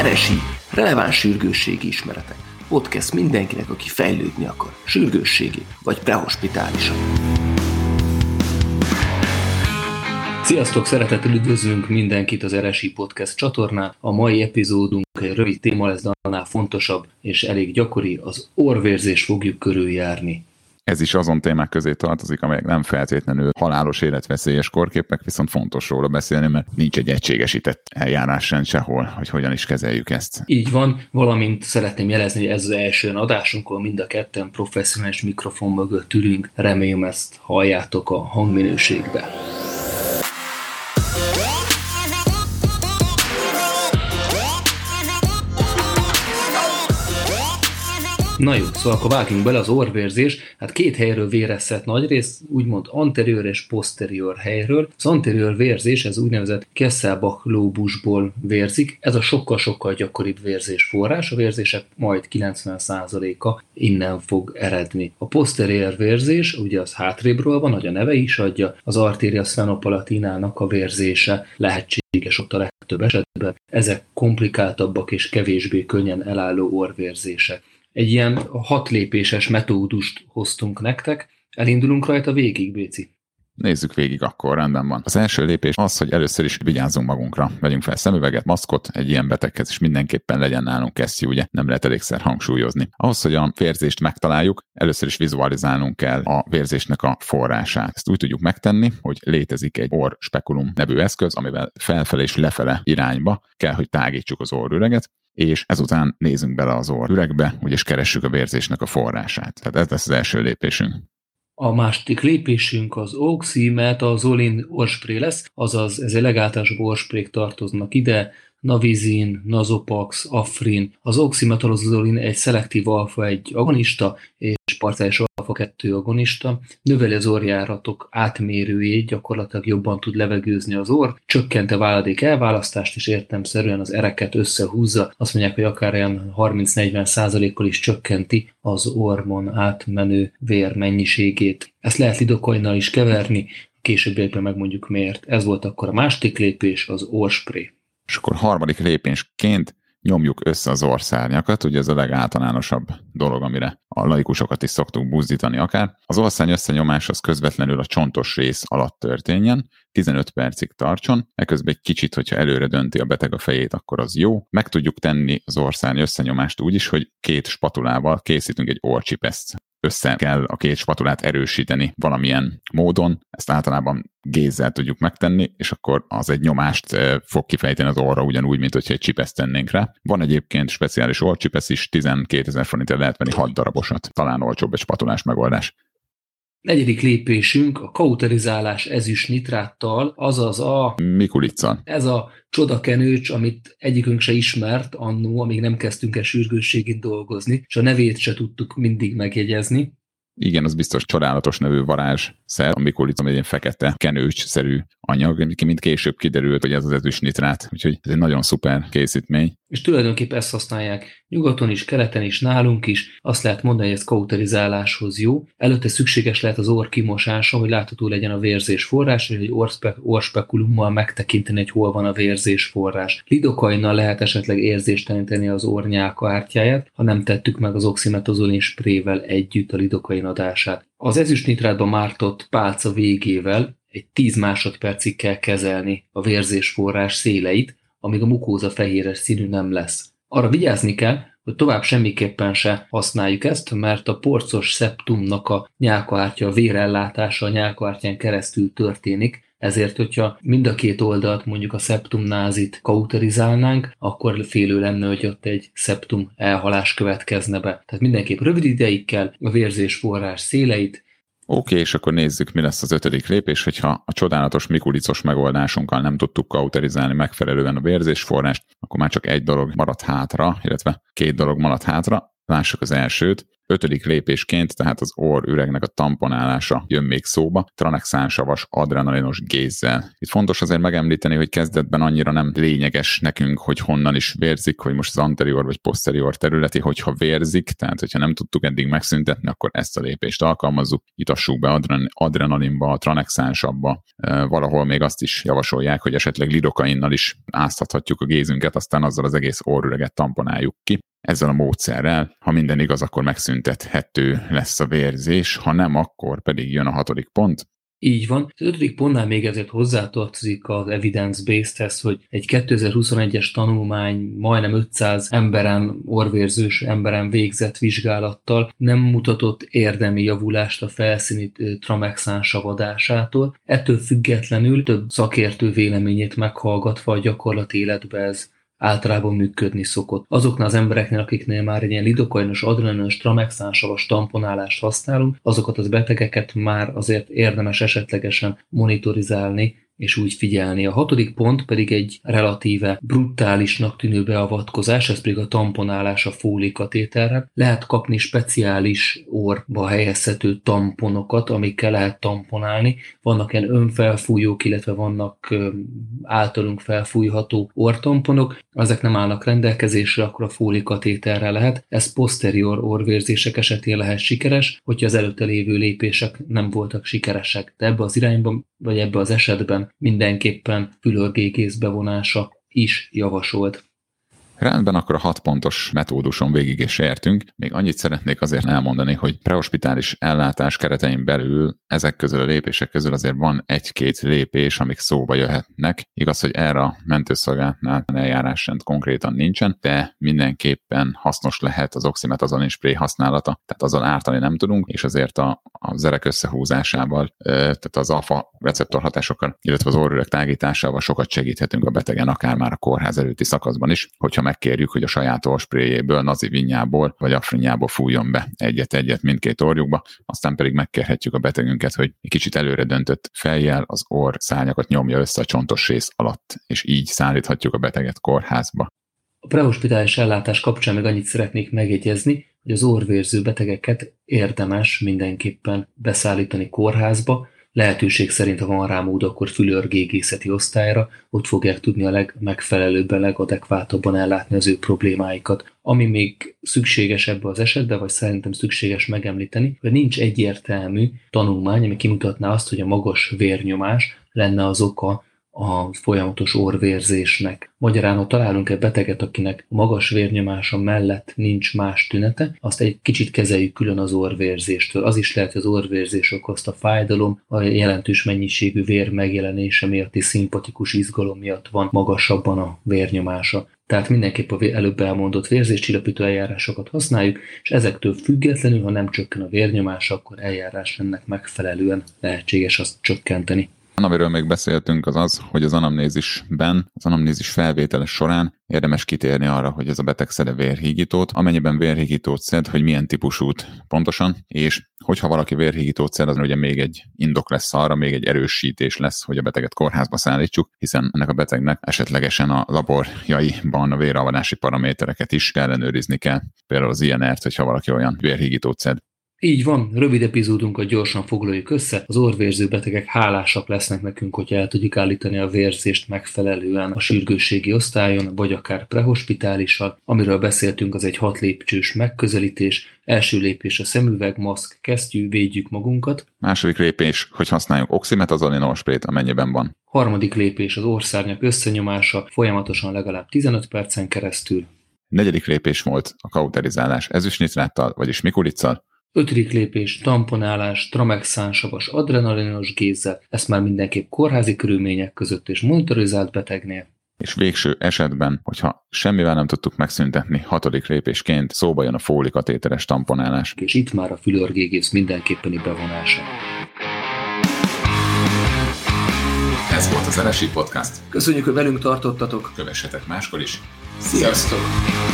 Eresi, releváns sürgősségi ismeretek. Podcast mindenkinek, aki fejlődni akar, sürgősségi vagy prehospitálisan. Sziasztok, szeretettel üdvözlünk mindenkit az Eresi Podcast csatornán. A mai epizódunk egy rövid téma lesz, de annál fontosabb és elég gyakori, az orvérzés fogjuk körüljárni ez is azon témák közé tartozik, amelyek nem feltétlenül halálos életveszélyes korképek, viszont fontos róla beszélni, mert nincs egy egységesített eljárás rend sehol, hogy hogyan is kezeljük ezt. Így van, valamint szeretném jelezni, hogy ez az első adásunk, ahol mind a ketten professzionális mikrofon mögött ülünk. Remélem ezt halljátok a hangminőségbe. Na jó, szóval akkor vágjunk bele az orvérzés. Hát két helyről vérezhet nagy rész, úgymond anterior és posterior helyről. Az anterior vérzés, ez úgynevezett Kesselbach lóbusból vérzik. Ez a sokkal-sokkal gyakoribb vérzés forrás. A vérzések majd 90%-a innen fog eredni. A posterior vérzés, ugye az hátrébről van, hogy a neve is adja, az arteria sphenopalatinanak a vérzése lehetséges ott a legtöbb esetben. Ezek komplikáltabbak és kevésbé könnyen elálló orvérzések egy ilyen hat lépéses metódust hoztunk nektek. Elindulunk rajta végig, Béci. Nézzük végig akkor, rendben van. Az első lépés az, hogy először is vigyázzunk magunkra. Vegyünk fel szemüveget, maszkot, egy ilyen beteghez is mindenképpen legyen nálunk kesztyű, ugye nem lehet elégszer hangsúlyozni. Ahhoz, hogy a vérzést megtaláljuk, először is vizualizálnunk kell a vérzésnek a forrását. Ezt úgy tudjuk megtenni, hogy létezik egy orr spekulum nevű eszköz, amivel felfelé és lefele irányba kell, hogy tágítsuk az orrüreget, és ezután nézzünk bele az orr üregbe, és keressük a vérzésnek a forrását. Tehát ez lesz az első lépésünk. A második lépésünk az oxymetazolin orspré lesz, azaz ez egy legáltalánosabb orsprék tartoznak ide, Navizin, Nazopax, Afrin. Az oximetazolin egy szelektív alfa egy agonista, és parciális alfa 2 agonista, növeli az orjáratok átmérőjét, gyakorlatilag jobban tud levegőzni az orr, csökkente váladék elválasztást, és értemszerűen az ereket összehúzza. Azt mondják, hogy akár ilyen 30-40 százalékkal is csökkenti az ormon átmenő vér mennyiségét. Ezt lehet lidokoinnal is keverni, későbbiekben megmondjuk miért. Ez volt akkor a második lépés, az orspré. És akkor harmadik lépésként nyomjuk össze az orszárnyakat, ugye ez a legáltalánosabb dolog, amire a laikusokat is szoktuk buzdítani akár. Az orszány összenyomás az közvetlenül a csontos rész alatt történjen, 15 percig tartson, eközben egy kicsit, hogyha előre dönti a beteg a fejét, akkor az jó. Meg tudjuk tenni az orszány összenyomást úgy is, hogy két spatulával készítünk egy orcsipeszt össze kell a két spatulát erősíteni valamilyen módon, ezt általában gézzel tudjuk megtenni, és akkor az egy nyomást fog kifejteni az orra ugyanúgy, mint hogyha egy csipeszt tennénk rá. Van egyébként speciális orcsipesz is, 12 ezer forintért lehet venni 6 darabosat, talán olcsóbb egy spatulás megoldás. Negyedik lépésünk a kauterizálás ezüst nitráttal, azaz a... Mikulica. Ez a csodakenőcs, amit egyikünk se ismert annó, amíg nem kezdtünk el sürgősségét dolgozni, és a nevét se tudtuk mindig megjegyezni. Igen, az biztos csodálatos nevű varázsszer, a Mikulica egy ilyen fekete kenőcs-szerű anyag, mint később kiderült, hogy ez az ezüst nitrát, úgyhogy ez egy nagyon szuper készítmény és tulajdonképpen ezt használják nyugaton is, keleten is, nálunk is. Azt lehet mondani, hogy ez kauterizáláshoz jó. Előtte szükséges lehet az orr kimosása, hogy látható legyen a vérzés forrás, vagy egy orszpe- orspekulummal megtekinteni, hogy hol van a vérzés forrás. Lidokainnal lehet esetleg érzésteleníteni az ornyáka ártyáját, ha nem tettük meg az oximetozolin sprével együtt a lidokain adását. Az ezüstnitrátban mártott pálca végével egy 10 másodpercig kell kezelni a vérzés forrás széleit, amíg a mukóza fehéres színű nem lesz. Arra vigyázni kell, hogy tovább semmiképpen se használjuk ezt, mert a porcos szeptumnak a nyálkaártya, a vérellátása a nyálkaártyán keresztül történik, ezért, hogyha mind a két oldalt mondjuk a szeptumnázit kauterizálnánk, akkor félő lenne, hogy ott egy szeptum elhalás következne be. Tehát mindenképp rövid ideig kell a vérzés forrás széleit Oké, okay, és akkor nézzük, mi lesz az ötödik lépés, hogyha a csodálatos mikulicos megoldásunkkal nem tudtuk kauterizálni megfelelően a vérzésforrást, akkor már csak egy dolog maradt hátra, illetve két dolog maradt hátra. Lássuk az elsőt, Ötödik lépésként, tehát az orr üregnek a tamponálása jön még szóba, tranexánsavas adrenalinos gézzel. Itt fontos azért megemlíteni, hogy kezdetben annyira nem lényeges nekünk, hogy honnan is vérzik, hogy most az anterior vagy posterior területi, hogyha vérzik, tehát hogyha nem tudtuk eddig megszüntetni, akkor ezt a lépést alkalmazzuk, itassuk be adren- adrenalinba, tranexánsabba, valahol még azt is javasolják, hogy esetleg lidokainnal is áztathatjuk a gézünket, aztán azzal az egész orrüreget tamponáljuk ki. Ezzel a módszerrel, ha minden igaz, akkor megszüntethető lesz a vérzés, ha nem, akkor pedig jön a hatodik pont, így van. Az ötödik pontnál még ezért hozzátartozik az evidence-based hogy egy 2021-es tanulmány majdnem 500 emberen, orvérzős emberen végzett vizsgálattal nem mutatott érdemi javulást a felszíni tramexán savadásától. Ettől függetlenül több szakértő véleményét meghallgatva a gyakorlati életbe ez általában működni szokott. Azoknál az embereknél, akiknél már egy ilyen lidokainos, adrenalinos, tramexánsavas tamponálást használunk, azokat az betegeket már azért érdemes esetlegesen monitorizálni, és úgy figyelni. A hatodik pont pedig egy relatíve brutálisnak tűnő beavatkozás, ez pedig a tamponálás a fólikatéterre. Lehet kapni speciális orba helyezhető tamponokat, amikkel lehet tamponálni. Vannak ilyen önfelfújók, illetve vannak általunk felfújható ortamponok. Ezek nem állnak rendelkezésre, akkor a fólikatéterre lehet. Ez posterior orvérzések esetén lehet sikeres, hogyha az előtte lévő lépések nem voltak sikeresek. De ebbe az irányba, vagy ebbe az esetben mindenképpen fülörgékész bevonása is javasolt. Rendben, akkor a hat pontos metóduson végig is értünk. Még annyit szeretnék azért elmondani, hogy prehospitális ellátás keretein belül ezek közül a lépések közül azért van egy-két lépés, amik szóba jöhetnek. Igaz, hogy erre a mentőszolgálatnál eljárásrend konkrétan nincsen, de mindenképpen hasznos lehet az oximetazolin spray használata, tehát azzal ártani nem tudunk, és azért a, a zerek összehúzásával, tehát az alfa receptor hatásokkal, illetve az orrüreg tágításával sokat segíthetünk a betegen, akár már a kórház előtti szakaszban is, hogyha megkérjük, hogy a saját orspréjéből, nazivinjából vagy afrinyából fújjon be egyet-egyet mindkét orjukba, aztán pedig megkérhetjük a betegünket, hogy egy kicsit előre döntött fejjel az orr szárnyakat nyomja össze a csontos rész alatt, és így szállíthatjuk a beteget kórházba. A prehospitális ellátás kapcsán még annyit szeretnék megjegyezni, hogy az orvérző betegeket érdemes mindenképpen beszállítani kórházba, Lehetőség szerint, ha van rá mód, akkor fülörgégészeti osztályra, ott fogják tudni a legmegfelelőbben, legadekváltabban ellátni az ő problémáikat. Ami még szükséges ebbe az esetben, vagy szerintem szükséges megemlíteni, hogy nincs egyértelmű tanulmány, ami kimutatná azt, hogy a magas vérnyomás lenne az oka a folyamatos orvérzésnek. Magyarán, ha találunk egy beteget, akinek magas vérnyomása mellett nincs más tünete, azt egy kicsit kezeljük külön az orvérzéstől. Az is lehet, hogy az orvérzés okozta fájdalom, a jelentős mennyiségű vér megjelenése miatti szimpatikus izgalom miatt van magasabban a vérnyomása. Tehát mindenképp a előbb elmondott vérzéscsillapító eljárásokat használjuk, és ezektől függetlenül, ha nem csökken a vérnyomás, akkor eljárás ennek megfelelően lehetséges azt csökkenteni. Amiről még beszéltünk az az, hogy az anamnézisben, az anamnézis felvétele során érdemes kitérni arra, hogy ez a beteg szede vérhígítót, amennyiben vérhígítót szed, hogy milyen típusút pontosan, és hogyha valaki vérhígítót szed, az ugye még egy indok lesz arra, még egy erősítés lesz, hogy a beteget kórházba szállítsuk, hiszen ennek a betegnek esetlegesen a laborjaiban a véravadási paramétereket is ellenőrizni kell. Például az INR-t, hogyha valaki olyan vérhígítót szed, így van, rövid epizódunkat gyorsan foglaljuk össze. Az orvérző betegek hálásak lesznek nekünk, hogyha el tudjuk állítani a vérzést megfelelően a sürgősségi osztályon, vagy akár prehospitálisan. Amiről beszéltünk, az egy hat lépcsős megközelítés. Első lépés a szemüveg, maszk, kesztyű, védjük magunkat. Második lépés, hogy használjunk oximetazolin orsprét, amennyiben van. Harmadik lépés az orszárnyak összenyomása, folyamatosan legalább 15 percen keresztül. Negyedik lépés volt a kauterizálás ezüstnitráttal, vagyis mikuricsal. Ötödik lépés, tamponálás, tramexánsavas adrenalinos gézzel, ezt már mindenképp kórházi körülmények között és monitorizált betegnél. És végső esetben, hogyha semmivel nem tudtuk megszüntetni, hatodik lépésként szóba jön a fólikatéteres tamponálás. És itt már a fülörgégész mindenképpeni bevonása. Ez volt az NSI Podcast. Köszönjük, hogy velünk tartottatok. Kövessetek máskor is. Sziasztok! Sziasztok.